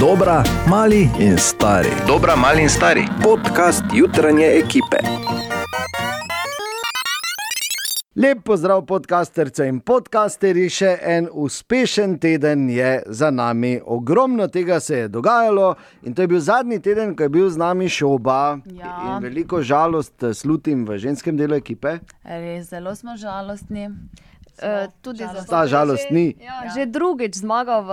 Dobra, mali in stari. Dobra, mali in stari. Podcast jutranje ekipe. Lep pozdrav, podcasterce in podcasteri. Še en uspešen teden je za nami. Ogromno tega se je dogajalo in to je bil zadnji teden, ko je bil z nami šoba. Ja. In veliko žalost eh, slutim v ženskem delu ekipe. Res, zelo smo žalostni. Eh, tudi žalostni. zato, Ta žalost že, ni. Ja, že drugič zmagal v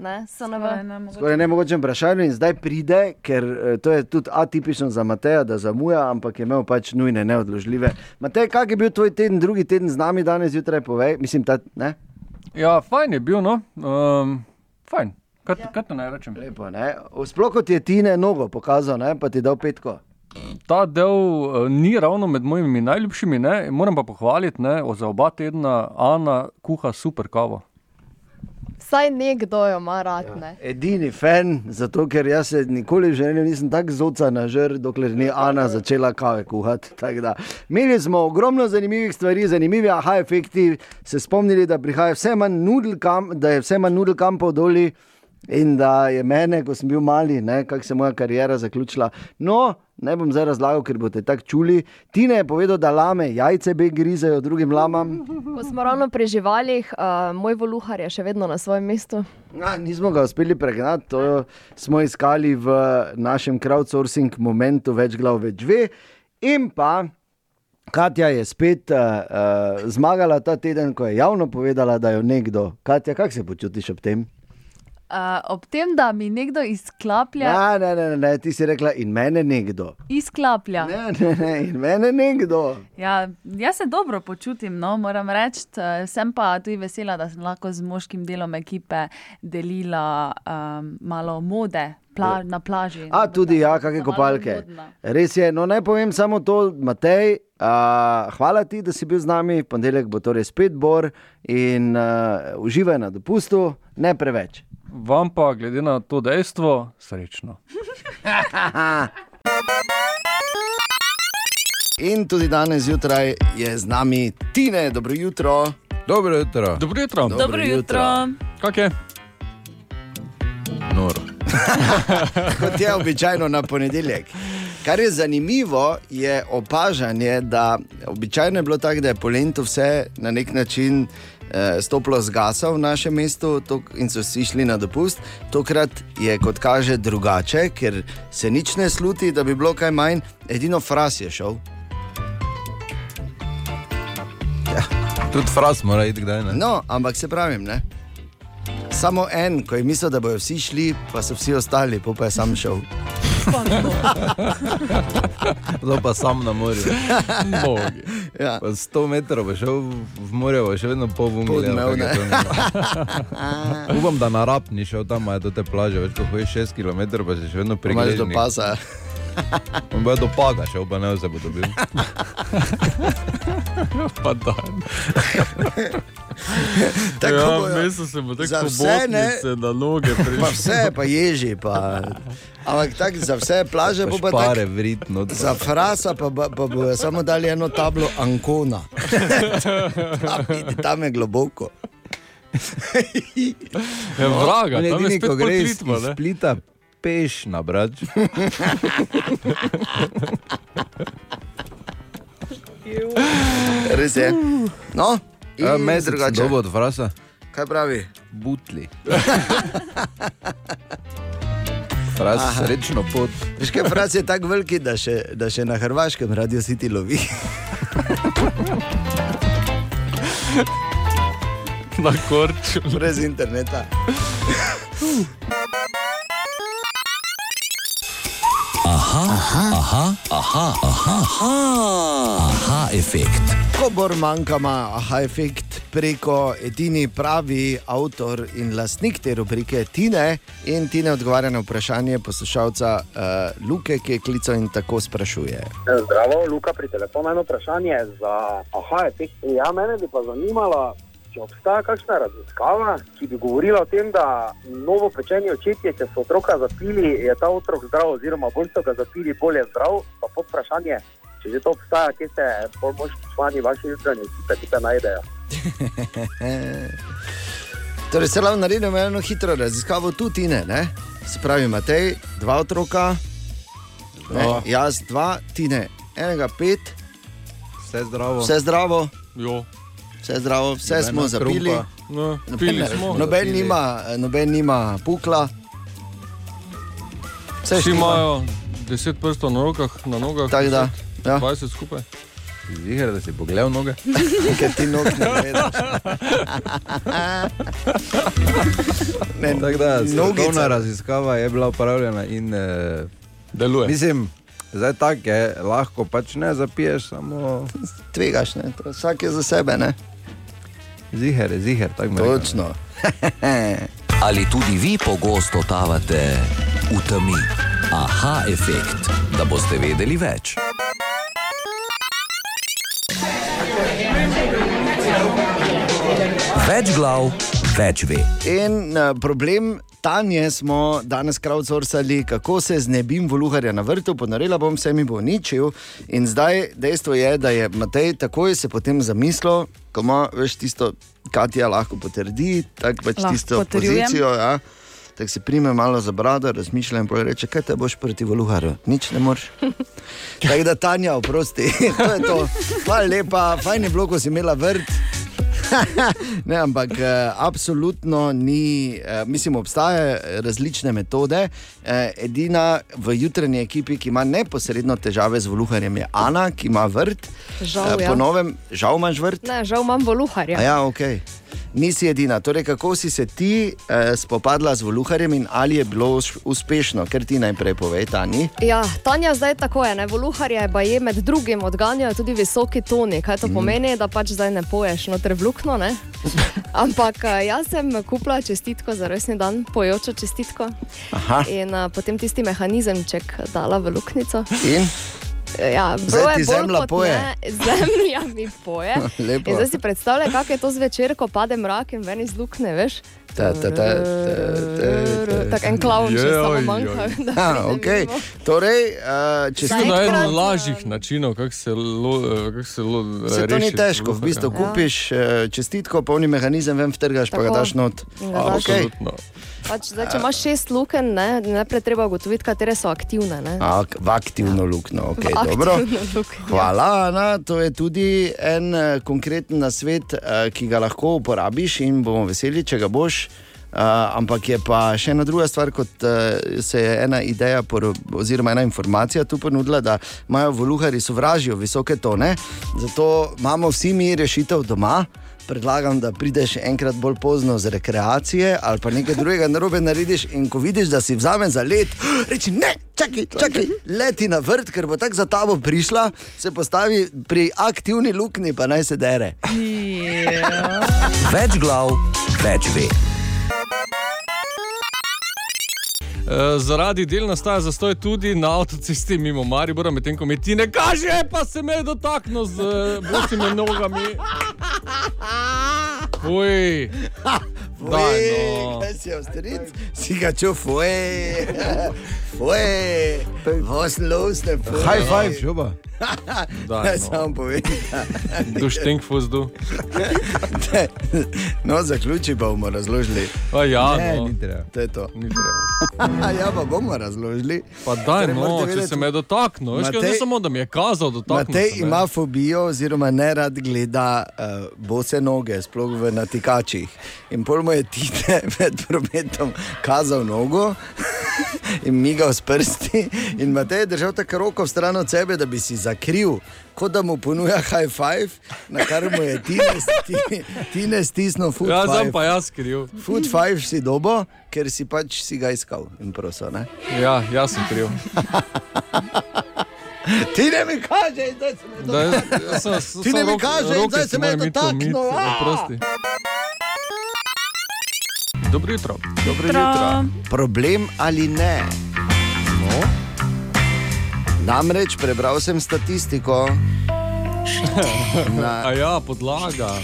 ne, SNV. Skoraj ne mogoče vprašanje in zdaj pride, ker eh, to je tudi atipično za Mateja, da zamuja, ampak je imel pač nujne, neodložljive. Matej, kak je bil tvoj teden, drugi teden z nami danes zjutraj, povej, mislim, ta, ne? Ja, fajn je bil, no. Um, fajn. Kaj, ja. kaj to naj rečem? Lepo, ne? Sploh kot je Tine nogo pokazal, ne? pa ti dal petko. Ta del uh, ni ravno med mojimi najljubšimi, ne. moram pa pohvaliti, ne, o, za oba tedna Ana kuha super kavo. Vsaj nekdo jo ima rad. Ja. Edini fan, zato ker jaz se nikoli v življenju nisem tako zoca na žr, dokler ni Ana začela kave kuhati. Imeli smo ogromno zanimivih stvari, zanimivi aha efekti, se spomnili, da prihaja vse manj nudel kam, da je vse manj nudel kampov doli. In da je mene, ko sem bil mali, kako se je moja karijera zaključila. No, ne bom zdaj razlagal, ker boste tako čuli. Tine je povedal, da lame jajce be grizejo drugim lamam. Ko smo ravno pri živalih, uh, moj voluhar je še vedno na svojem mestu. Ja, nismo ga uspeli pregnati, to smo iskali v našem crowdsourcing momentu, več glav več ve. In pa Katja je spet uh, uh, zmagala ta teden, ko je javno povedala, da jo nekdo. Katja, kako se počutiš ob tem? Uh, ob tem, da mi nekdo izklaplja, Ja, ne, ne, ne, ne, ti si rekla in mene nekdo. izklaplja. Ne, ne, ne, in mene nekdo. Ja, jaz se dobro počutim, no, moram reči. Sem pa tudi vesela, da sem lahko z moškim delom ekipe delila um, malo mode pla na plaži. A tudi ja, kakšne kopalke. Res je, no naj povem samo to, Matej. Uh, hvala ti, da si bil z nami, ponedeljek bo torej spet bor in uh, uživaj na dopustu, ne preveč. Vam pa, glede na to dejstvo, srečno. In tudi danes zjutraj je z nami Tine, dobro jutro. Dobro jutro, Dobro jutro. Dobro Dobro jutro. jutro. Kak je? noro. Kot je običajno na ponedeljek. Kar je zanimivo, je opažanje, da običajno je bilo tako, da je polento vse na nek način eh, stoplo z gasa v našem mestu tok, in so vsi šli na dopust. Tokrat je, kot kaže, drugače, ker se nič ne sluti, da bi bilo kaj manj, edino fras je šel. Tudi fras mora iti kdaj. Ne? No, ampak se pravim, ne. Samo en, ko je mislil, da bodo vsi šli, pa so vsi ostali, pa, pa je sam šel. Zdaj pa sam na morju. Bogi. Ja. Pa 100 metrov bo šel v morje, bo še vedno pol ne. Upam, da na rap ni šel tam, je do te plaže, več ko hojiš 6 km, pa si še vedno Imaš do pasa. On bo do paga šel, pa ne bo dobil. Pa da. Tako ja, bojo. Se bo tako vse, ne. na noge Pa prišlo. vse, pa ježi, pa. Ampak tako za vse plaže bo pa Pare tako. vritno. Za frasa pa, pa, pa bojo samo dali eno tablo Ancona. tam, je globoko. Ja, vraga, On je tam je edini, spet ko gre iz potritmo, iz ne. Splita peš na brač. Res je. No, Ja, in Mesec drugače. dobo od frasa. Kaj pravi? Butli. Fras, srečno pot. Veš, kaj fras je tako veliki, da še, da še na Hrvaškem radio City lovi. Na korču. Brez interneta. Aha, efekt. Ko bolj manjka, ima aha efekt preko edini pravi avtor in lastnik te rubrike Tine. In Tine odgovarja na vprašanje poslušalca uh, Luke, ki je klical in tako sprašuje. Zdravo, Luka, pri telefonu eno vprašanje za aha, efekt. Ja, mene bi pa zanimalo, če obstaja kakšna raziskava, ki bi govorila o tem, da novo pečeni očetje, če so otroka zapili, je ta otrok zdrav, oziroma bolj so ga zapili, bolj je zdrav. Pa pod vprašanje, če že to obstaja, kje se pomočni člani vaše jutranje ekipe tukaj najdejo. Torej, se lahko naredimo eno hitro raziskavo tudi, ne? ne? se pravi, Matej, dva otroka, ne, Ja. jaz dva, ti ne, enega pet, Vse zdravo. vse zdravo, Jo. Vse zdravo, vse Nobena smo zapili. No, Noben, pili smo. noben, nima, noben nima pukla. Vse Vsi štima. imajo 10 prstov na rokah, na nogah. Tako da, 10, ja. 20 skupaj. Ziger, da si pogledal noge. Ker ti nog ne gledaš. Ne, Tako da, strokovna raziskava je bila upravljena in eh, Deluje. mislim, zdaj tako je, lahko pač ne zapiješ, samo Tvegaš, ne? To vsak je za sebe, ne? Ziger, je ziger. tako rekel. Točno. Ali tudi vi pogosto totavate v temi? Aha, efekt, da boste vedeli več. Več glav, več ve. In uh, problem Tanje smo danes crowdsourcali, kako se znebim voluharja na vrtu, ponorila bom se mi bo uničil. In zdaj dejstvo je, da je Matej takoj se potem zamislil, ko ima več tisto, Katja lahko potrdi, tako pač Lahko tisto potrjujem. pozicijo. Ja. Tako se prime malo za brado, razmišlja in poje reče, kaj te boš proti voluharju, nič ne moreš. Tako da Tanja, oprosti, to je to. Hvala lepa, fajn je bilo, ko si imela vrt. ne, ampak uh, absolutno ni, uh, mislim, obstajajo različne metode. Uh, edina v jutranji ekipi, ki ima neposredno težave z voluharjem, je Ana, ki ima vrt. Žal, ja. po novem, žal imaš vrt. Ne, žal imam voluharja. A Ja, ok. Nisi edina. Torej, kako si se ti eh, spopadla z voluharjem in ali je bilo us- uspešno, ker ti najprej povej, Tani. Ja, Tanja zdaj tako je, ne, voluharje pa je med drugim odganjajo tudi visoki toni. Kaj to mm. pomeni, da pač zdaj ne poješ noter v luknjo? Ampak eh, jaz sem kupila čestitko za rojstni dan, pojočo čestitko. Aha. In uh, potem tisti mehanizemček dala v luknjico. In Ja, Zdaj ti zemlja poje. Ne, zemlja mi poje. Zdaj si predstavljaj, kako je to zvečer, ko pade mrak in ven iz luknje, veš? Ta, ta, ta, ta, ta, ta. Tako en klavn, Joj, samo manjka. okay. Torej, uh, če To si eden eh, lažjih načinov, kako se, lo, eh, kako se, lo, Se to ni težko, v bistvu Ja. kupiš eh, čestitko, polni mehanizem, vem, vtrgaš, pa ga Tako. daš not. Daš. Okay. Pač, zdaj, če imaš šest luken, ne, najprej treba ugotoviti, katere so aktivne. Ne? A, k- v aktivno luknjo, okay, V dobro. aktivno luknjo. Hvala, Ana. To je tudi en eh, konkreten nasvet, eh, ki ga lahko uporabiš in bomo veseli, če ga boš. Uh, ampak je pa še ena druga stvar, kot uh, se je ena ideja, poro- oziroma ena informacija tu ponudila, da imajo voluhari sovražijo visoke tone. Zato imamo vsi mi rešitev doma. Predlagam, da prideš enkrat bolj pozno z rekreacije ali pa nekaj drugega narobe narediš. In ko vidiš, da si vzame za let, reči ne, čakaj, čakaj, leti na vrt, ker bo tako za tabo prišla, se postavi pri aktivni luknji, pa naj se dere. Več glav, več ve. Zaradi del nastaja zastoj tudi na avtocesti mimo Maribora, medtem ko mi ti ne kaže, pa se me je dotaknil z eh, bosimi nogami. Uj, Daj, no. kaj si avstrijc, si ga čuv, fuj, fuj, oslovste, fuj. High five, šuba. daj, Naj no. samo povem. du stinkfuzdu. No, zaključi pa bomo razložili. A ja, Ne, no. ni treba. To je to. Ni treba. ja, pa bomo razložili. Pa daj, Torej, no, če se me je dotaknil. Veš, kaj, Matej- ne samo, da mi je kazal dotakniti. Matej ima fobijo, oziroma ne rad gleda uh, bose noge, sploh v natikačih. In pol mu je tite med prometom kazal nogo in migal s prsti. In Matej je držal tako roko v stran od sebe, da bi si zakril, kot da mu ponuja high five, na kar mu je tine, sti- tine stisnil food Ja, sem five. pa jaz kriv. Food five si dobo, ker si pač si ga iskal in prosil. ne. Ja, jaz sem kriv. Ti ne mi kaže, da se mi s- Ti ne mi kaže zdaj si se iti dotaknil. Dobro jutro. Dobro Jutro. jutro. Problem ali ne? Namreč prebral sem statistiko. Na, A ja, podlaga.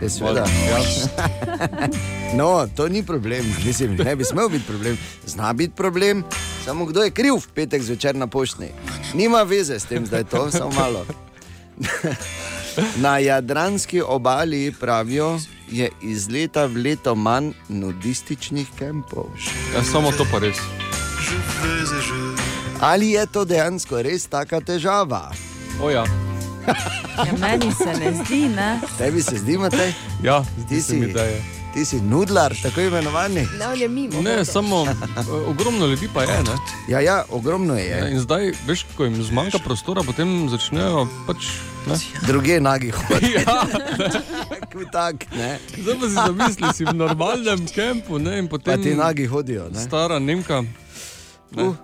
je seveda. Ja, No, to ni problem, mislim, ne bi smel biti problem. Zna biti problem, samo kdo je kriv v petek zvečer na poštni. Nima veze s tem, da je to samo malo. Na jadranski obali pravijo, je iz leta v leto manj nudističnih kempov. Ja, samo to pa res. Ali je to dejansko res taka težava? O ja, Ja, meni se ne zdi, ne? Tebi se zdi, Matej? ja Ti zdi se mi, si- da je. Ti si nudlar, tako imenovani. Ne, on je mimo. Ne, samo eh, ogromno ljudi pa je. Ne? Ja, ja, ogromno Ja, je. in zdaj, veš, ko jim zmanjka prostora, potem začnejo pač. Ne? Druge nagi hodijo. Ja, tak, ne. zdaj pa si zamisli, si v normalnem kampu ne? in Pa potem ti nagi hodijo. Ne? stara Nemka ne? Uh,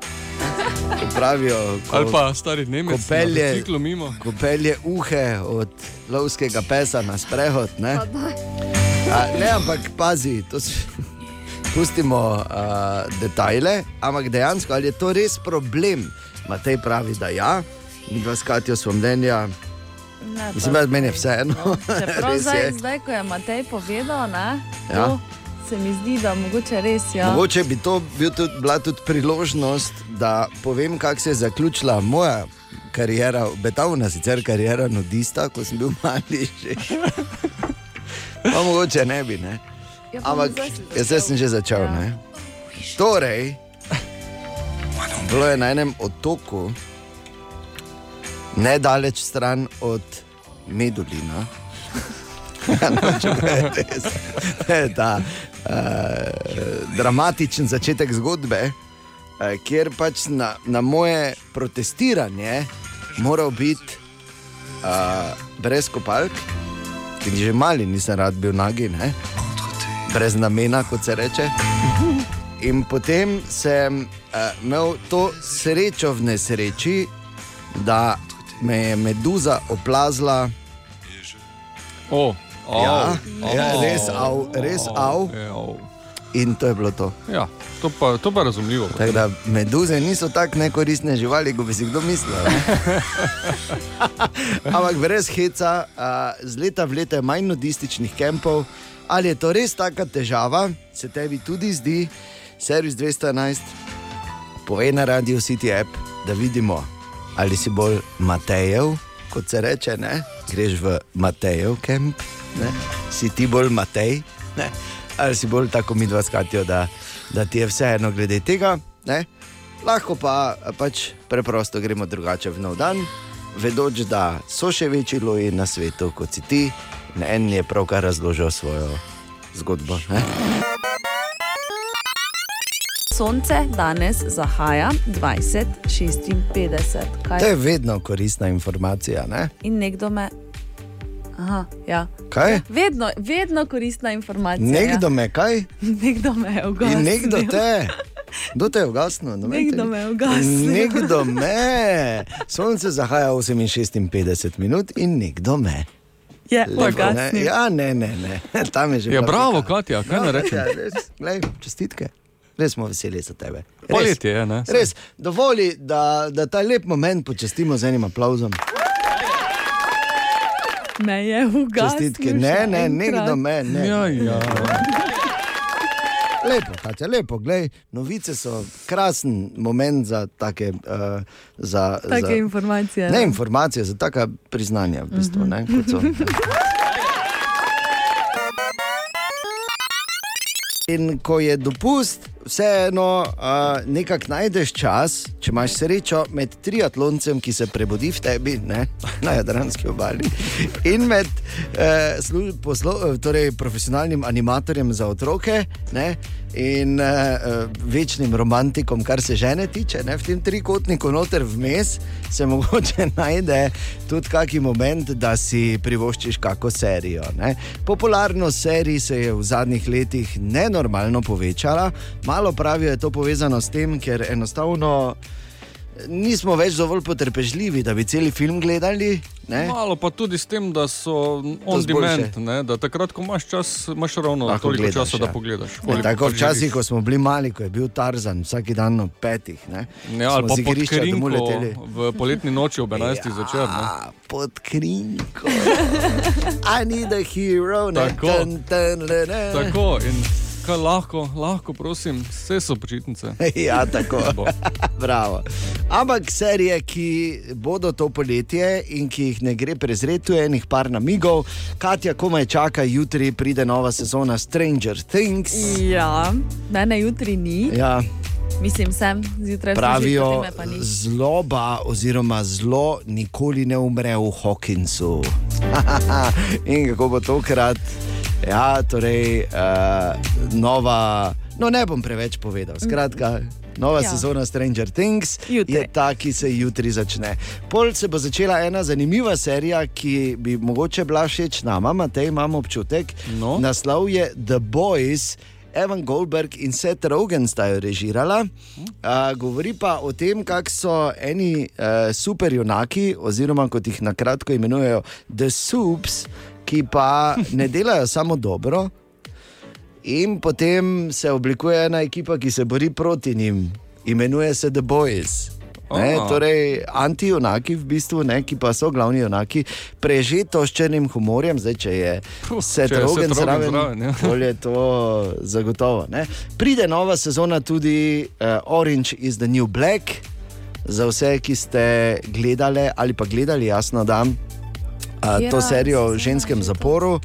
pravijo, ko, ali pa stari Nemec, ko pelje- ko pelje uhe od lovskega pesa na sprehod. Ne, A, ne ampak pazi, to si. Pustimo uh, detajle, ampak dejansko ali je to res problem? Matej pravi, da ja, mi dva skatijo smo mnenja, ne mislim, da meni je vseeno. Res zdaj, zdaj, ko je Matej povedal, ne, Ja. to se mi zdi, da mogoče res je. Ja. Mogoče bi to bil tudi, bila tudi priložnost, da povem, kako se je zaključila moja karijera, obetavna sicer karijera nudista, ko sem bil mali. Že. Pa mogoče ne bi, ne. Ja, pa ampak zdaj jaz sem že začel. Ja. Ne? Torej, bilo je na enem otoku, nedaleč stran od Medulina. Ja, nočem reči, uh, dramatičen začetek zgodbe, uh, kjer pač na, na moje protestiranje moral biti uh, brez kopalk, ker že mali nisem rad bil nagi, ne? brez namena, kot se reče. In potem sem uh, imel to srečo v nesreči, da me je meduza oplazila. O, au, Ja, au, ja, res av, res av. je, au. In to je bilo to. Ja, to pa, to pa razumljivo. Tako da meduze niso tako nekoristne živali, kot bi si kdo mislil. Ampak brez heca, a, z leta v leto je manj nudističnih kempov. Ali je to res taka težava, se tebi tudi zdi, servis 211, povej na Radio City app, da vidimo, ali si bolj Matejev, kot se reče, ne? greš v Matejev kamp, ne? si ti bolj Matej, ne? ali si bolj tako mi dva skatijo, da, da ti je vseeno glede tega. Ne? Lahko pa pač preprosto gremo drugače v nov dan, vedoč, da so še večji loji na svetu kot si ti, in en je pravkar razložil svojo zgodbo. Ne? Sonce danes zahaja 2056. Kaj? To je vedno koristna informacija. Ne? In nekdo me. Aha, ja. Kaj? Vedno, vedno koristna informacija. Nekdo me kaj? ja. nekdo me je ugasnil. In nekdo te. Kdo te je ugasnil? No, Nekdo me je ugasnil. Nekdo me. Sonce zahaja 58 minut in nekdo me. Je ne? ugasnil. Ja, ne, ne, ne. Tam je že. Ja, bravo. Katja, kaj naj rečem? Ja, res, glej, čestitke. Res smo veseli za tebe. Res, Poletje je, ne? res dovoli, da, da ta lep moment počastimo z enim aplauzom. Me je ugasnil. Čestitke. Ne, ne, nekdo me. Ne. Ja, ja. Lepo, Katja, lepo, glej, novice so krasen moment za take. Uh, za, Take za, informacije. Ne informacije, za taka priznanja, v bistvu, Mhm. ne, kot so. In ko je dopust, vseeno uh, nekako najdeš čas, če imaš srečo med triatloncem, ki se prebudi v tebi ne, na Jadranski obali, in med uh, slu, poslo, eh, torej, profesionalnim animatorjem za otroke ne, in uh, večnim romantikom, kar se žene tiče. Ne, v tem trikotniku noter vmes se mogoče najde tudi kaki moment, da si privoščiš kako serijo. Ne. Popularnost serij se je v zadnjih letih nenormalno povečala. Malo pravijo, je to povezano s tem, ker enostavno nismo več dovolj potrpežljivi, da bi cel film gledali. Ne? Malo pa tudi s tem, da so on demand, ne, da takrat, ko imaš čas, imaš ravno Lahko toliko gledaš, časa, ja. da pogledaš. Ne, tako včasih, ko smo bili mali, ko je bil Tarzan, vsak dan ob petih. Ne, Ne, ali smo pa pod domov krinko leteli. v poletni noči ob 11. zvečer. Ne. Ja, pod krinko. I need a hero. Ne, Tako. Tan, tan, le, ne. Tako, in kaj lahko, lahko, prosim, vse so počitnice. ja, tako. Bravo. Ampak serije, ki bodo to poletje in ki jih ne gre prezreti, je enih par namigov. Katja komaj čaka, jutri pride nova sezona Stranger Things. Ja, mene jutri ni, Ja, mislim, sem zjutraj pravijo, pa ni. zloba oziroma zlo nikoli ne umre v Hawkinsu. in kako bo tokrat? Ja, torej, uh, nova, no ne bom preveč povedal. Skratka, nova ja. Sezona Stranger Things Jutri. je ta, ki se jutri začne. Pol se bo začela ena zanimiva serija, ki bi mogoče bila všeč nama, Matej, imamo občutek. No. Naslov je The Boys. Evan Goldberg in Seth Rogen sta jo režirala. Uh, govori pa o tem, kako so eni uh, superjunaki, oziroma kot jih na kratko imenujejo The Soups, ki pa ne delajo samo dobro, in potem se oblikuje ena ekipa, ki se bori proti njim, imenuje se The Boys. Ne, Aha. torej, anti-junaki, v bistvu, ne, ki pa so glavni junaki, prežeto s črnim humorjem, zdaj če je Seth drogen Rogen zraven, zraven, ja. bolj je to zagotovo. Ne. Pride nova sezona tudi uh, Orange is the New Black, za vse, ki ste gledali ali pa gledali, jasno, da uh, to serijo sezona ženskem zaporu.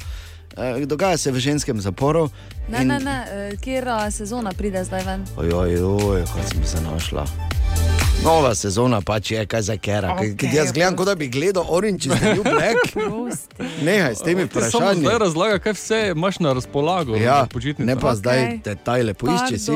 Uh, dogaja se v ženskem zaporu. Ne, ne, ne, eh, kera sezona pride zdaj ven? Ojoj, oj, kaj sem se našla. Nova sezona pač je, kaj za kera. Okay, Okej, jaz gledam, kot da bi gledal Orange is the New Black. Nehaj s temi vprašanji. zdaj razlaga, kaj vse imaš na razpolago. Ja, ne pa Okej. zdaj detajle, poišči si.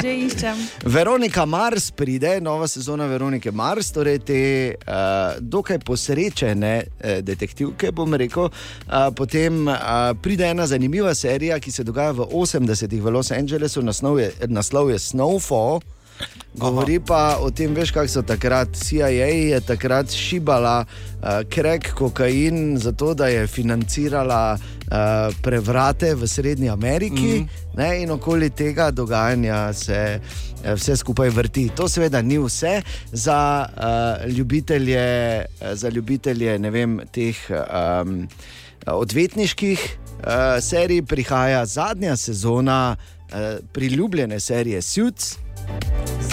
Že iščem. Veronika Mars pride, nova sezona Veronike Mars, torej te uh, dokaj posrečene uh, detektivke, bom rekel. Uh, potem uh, pride ena zanimiva serija, ki se dogaja v 80-ih v Los Angelesu, naslov je, naslov je Snowfall. Govori pa o tem, veš, kako so takrat. CIA je takrat šibala uh, krek kokain, zato da je financirala uh, prevrate v Srednji Ameriki. Mm. Ne, in okoli tega dogajanja se eh, vse skupaj vrti. To seveda ni vse za uh, ljubitelje, eh, za ljubitelje ne vem, teh um, odvetniških uh, serij. Prihaja zadnja sezona uh, priljubljene serije Suits.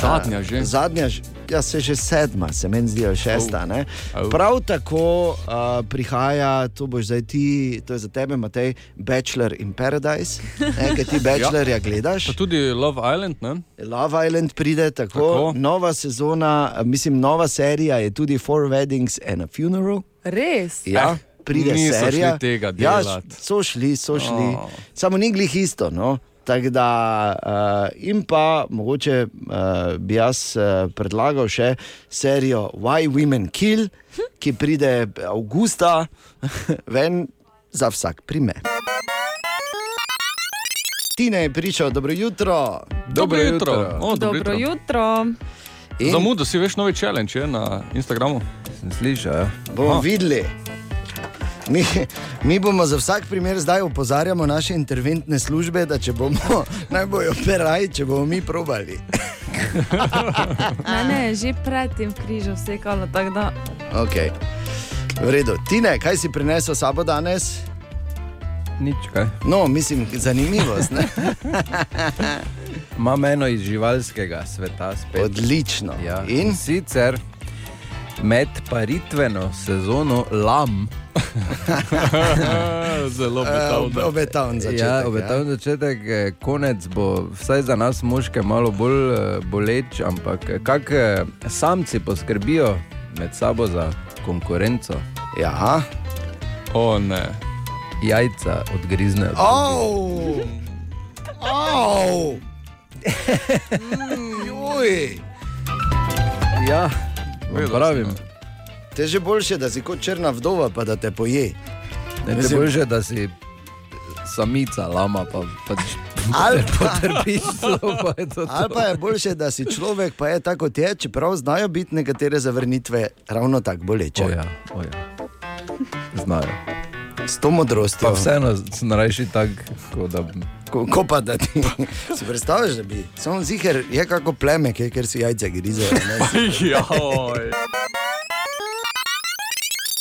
Zadnja že. Zadnja, ja, se že sedma, se meni zdi, šesta. ne. Prav tako uh, prihaja, to boš zdaj ti, to je za tebe, Matej, Bachelor in Paradise, ne, ki ti Bachelorja gledaš. Pa tudi Love Island, ne? Love Island pride tako, Tako. nova sezona, mislim, nova serija je tudi Four Weddings and a Funeral. Res? Ja, pride niso serija. tega ja, delat. so šli, so šli. Oh. Samo ni glih isto. No? Tako da, uh, in pa mogoče uh, bi jaz uh, predlagal še serijo Why Women Kill, ki pride avgusta ven za vsak primer. Tine je pričal, dobro jutro. Dobro jutro. O, dobro Dobro jutro. jutro. In Zamudo si veš novi challenge je na Instagramu. Sem slišal. Ja. bomo Aha. videli. Mi, mi bomo za vsak primer zdaj opozarjamo naše interventne službe, da če bomo najbolj operaj, če bomo mi probali. Mene je že predtem križal sekalo, tako da Okay. V redu. Tine, kaj si prinesel s sabo danes? Nič kaj. No, mislim, zanimivost. ne? Imam eno iz živalskega sveta spet. Odlično. Ja. In sicer med paritveno sezono lam, Zelo uh, obetaven začetek. ja, obetaven začetek, eh, konec bo vsaj za nas moške malo bolj eh, boleč, ampak kak eh, samci poskrbijo med sabo za konkurenco, Ja. O ne. jajca odgriznejo. Oh! Oh! Mm! Ja, pravim. Te že boljše, da si kot črna vdova, pa da te poje. Ne, te Mislim- boljše, da si samica, lama, pa pač Ali pa, celo, pa je to. ali to. pa je boljše, da si človek, pa je tako kot je, čeprav znajo biti nekatere zavrnitve ravno tako boleče. Oja, oja. Znajo. S to modrostjo. Pa vseeno sem rajši tak, kot da Ko, ko pa da ti si predstavljaš, da bi. Samo ziger je kako pleme, ke- ker si jajce grizejo. ne. Joj.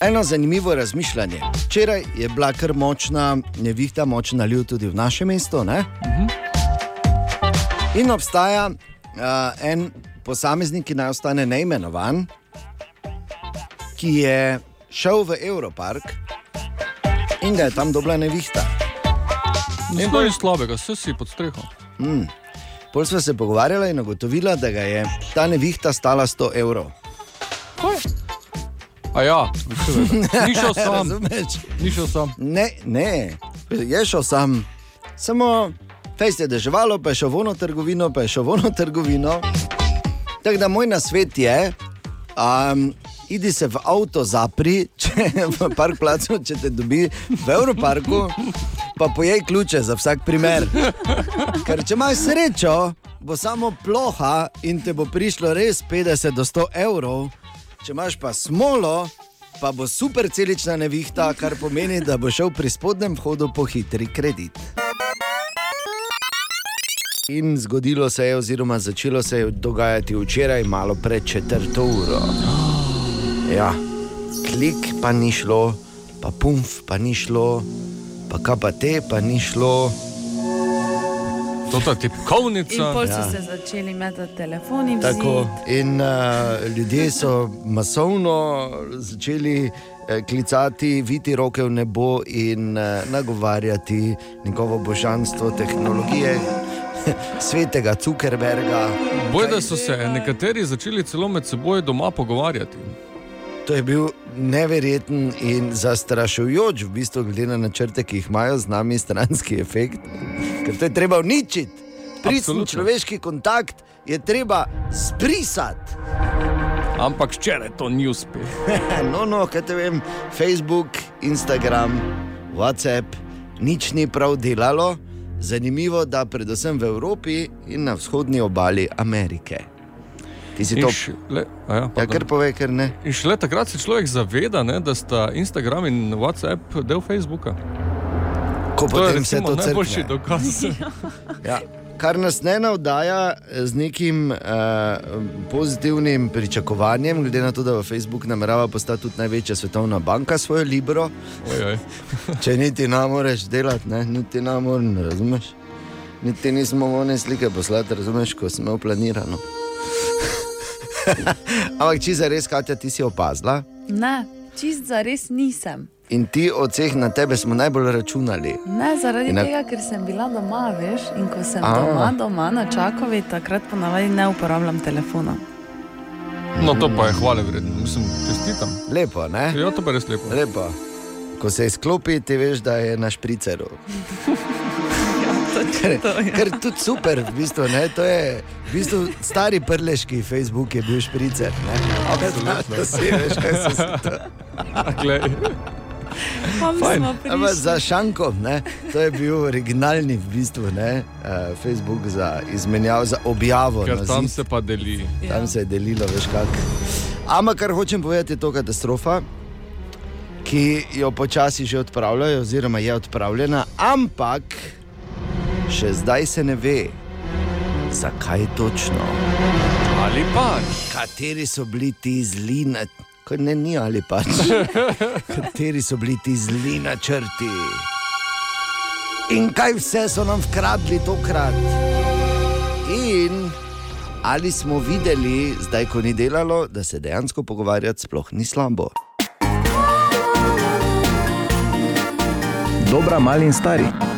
Eno zanimivo razmišljanje. Včeraj je bila kar močna nevihta, močna ljuд tudi v našem mestu. Ne? In obstaja uh, en posameznik, ki naj ostane neimenovan, ki je šel v Europark in ga je tam dobila nevihta. Ne bo nič slabega, vse si pod streho. Pol smo se pogovarjali in ugotovila, da ga je ta nevihta stala 100 evrov. A ja, ni šel sam. Ni šel sam. Ne, ne, je šel sam. Samo fejst je deževalo, pa je šel vono trgovino, pa je šel vono trgovino. Tako da moj nasvet je, um, idi se v avto zapri, če v parkplacu, če te dobi v Evroparku, pa pojej ključe za vsak primer. Ker če imaš srečo, bo samo ploha in te bo prišlo res 50 do 100 evrov, če imaš pa smolo, pa bo super celična nevihta, kar pomeni, da bo šel pri spodnjem vhodu po hitri kredit. In zgodilo se je, oziroma začelo se je dogajati včeraj, malo pred četrto uro. Ja, klik pa ni šlo, pa pumf pa ni šlo, pa KPT pa ni šlo. To je In tipkovnica. pol so Ja. se začeli metati telefoni. Tako, in uh, ljudje so masovno začeli eh, klicati, viti roke v nebo in uh, nagovarjati njegovo božanstvo tehnologije, svetega Zuckerberga. Boj, da so se nekateri začeli celo med seboj doma pogovarjati. To je bil neverjeten in zastrašujoč, v bistvu, glede na načrte, ki jih imajo z nami, stranski efekt, ker to je treba uničiti. Pristen Absolutno. človeški kontakt je treba zbrisati. Ampak včeraj to ni uspelo. No, no, kaj te vem, Facebook, Instagram, WhatsApp, nič ni prav delalo. Zanimivo, da predvsem v Evropi in na vzhodni obali Amerike. Ti si to. A ja, Ja, kar povej, ker ne. In šele takrat se človek zaveda, ne, da sta Instagram in WhatsApp del Facebooka. Ko To je potem vse recimo, to najboljši crkne. dokaz. Ja. Kar nas ne navdaja z nekim uh, pozitivnim pričakovanjem, glede na to, da v Facebook namerava postati tudi največja svetovna banka svojo Libro. Če niti ne moreš delati, ne? niti ne moreš, razumeš? Niti nismo one slike poslati, razumeš, ko smo imeli planirano. Ampak če za res, Katja, ti si opazila Ne, čist za res nisem. in ti od vseh na tebe smo najbolj računali. Ne, zaradi na- tega, ker sem bila doma, veš, in ko sem A. doma, doma na čakovi, takrat ponavadi ne uporabljam telefona. No, to pa je hvale vredno. Mislim, čestitam. Lepo, ne? Ja, to pa je res lepo. Lepo. Ko se izklopi, ti veš, da je na špriceru. Ker, ker tudi super, v bistvu, ne, to je v bistvu stari prleški Facebook, je bil špricer. ne. To si veš, kaj se prišli? za šankom, ne, to je bil originalni v bistvu, ne, uh, Facebook za izmenjavo, za objavo. Ker tam zid. se pa deli. tam se je delilo, veš kak. Ampak kar hočem povedati, je to katastrofa, ki jo počasi že odpravljajo, oziroma je odpravljena, ampak še zdaj se ne ve, zakaj točno. Ali pač. Kateri so bili ti zli na Ko ne, ni ali pač. Kateri so bili ti zli načrti? In kaj vse so nam vkradli tokrat? In ali smo videli, zdaj ko ni delalo, da se dejansko pogovarjati sploh ni slabo? Dobra, mali in stari.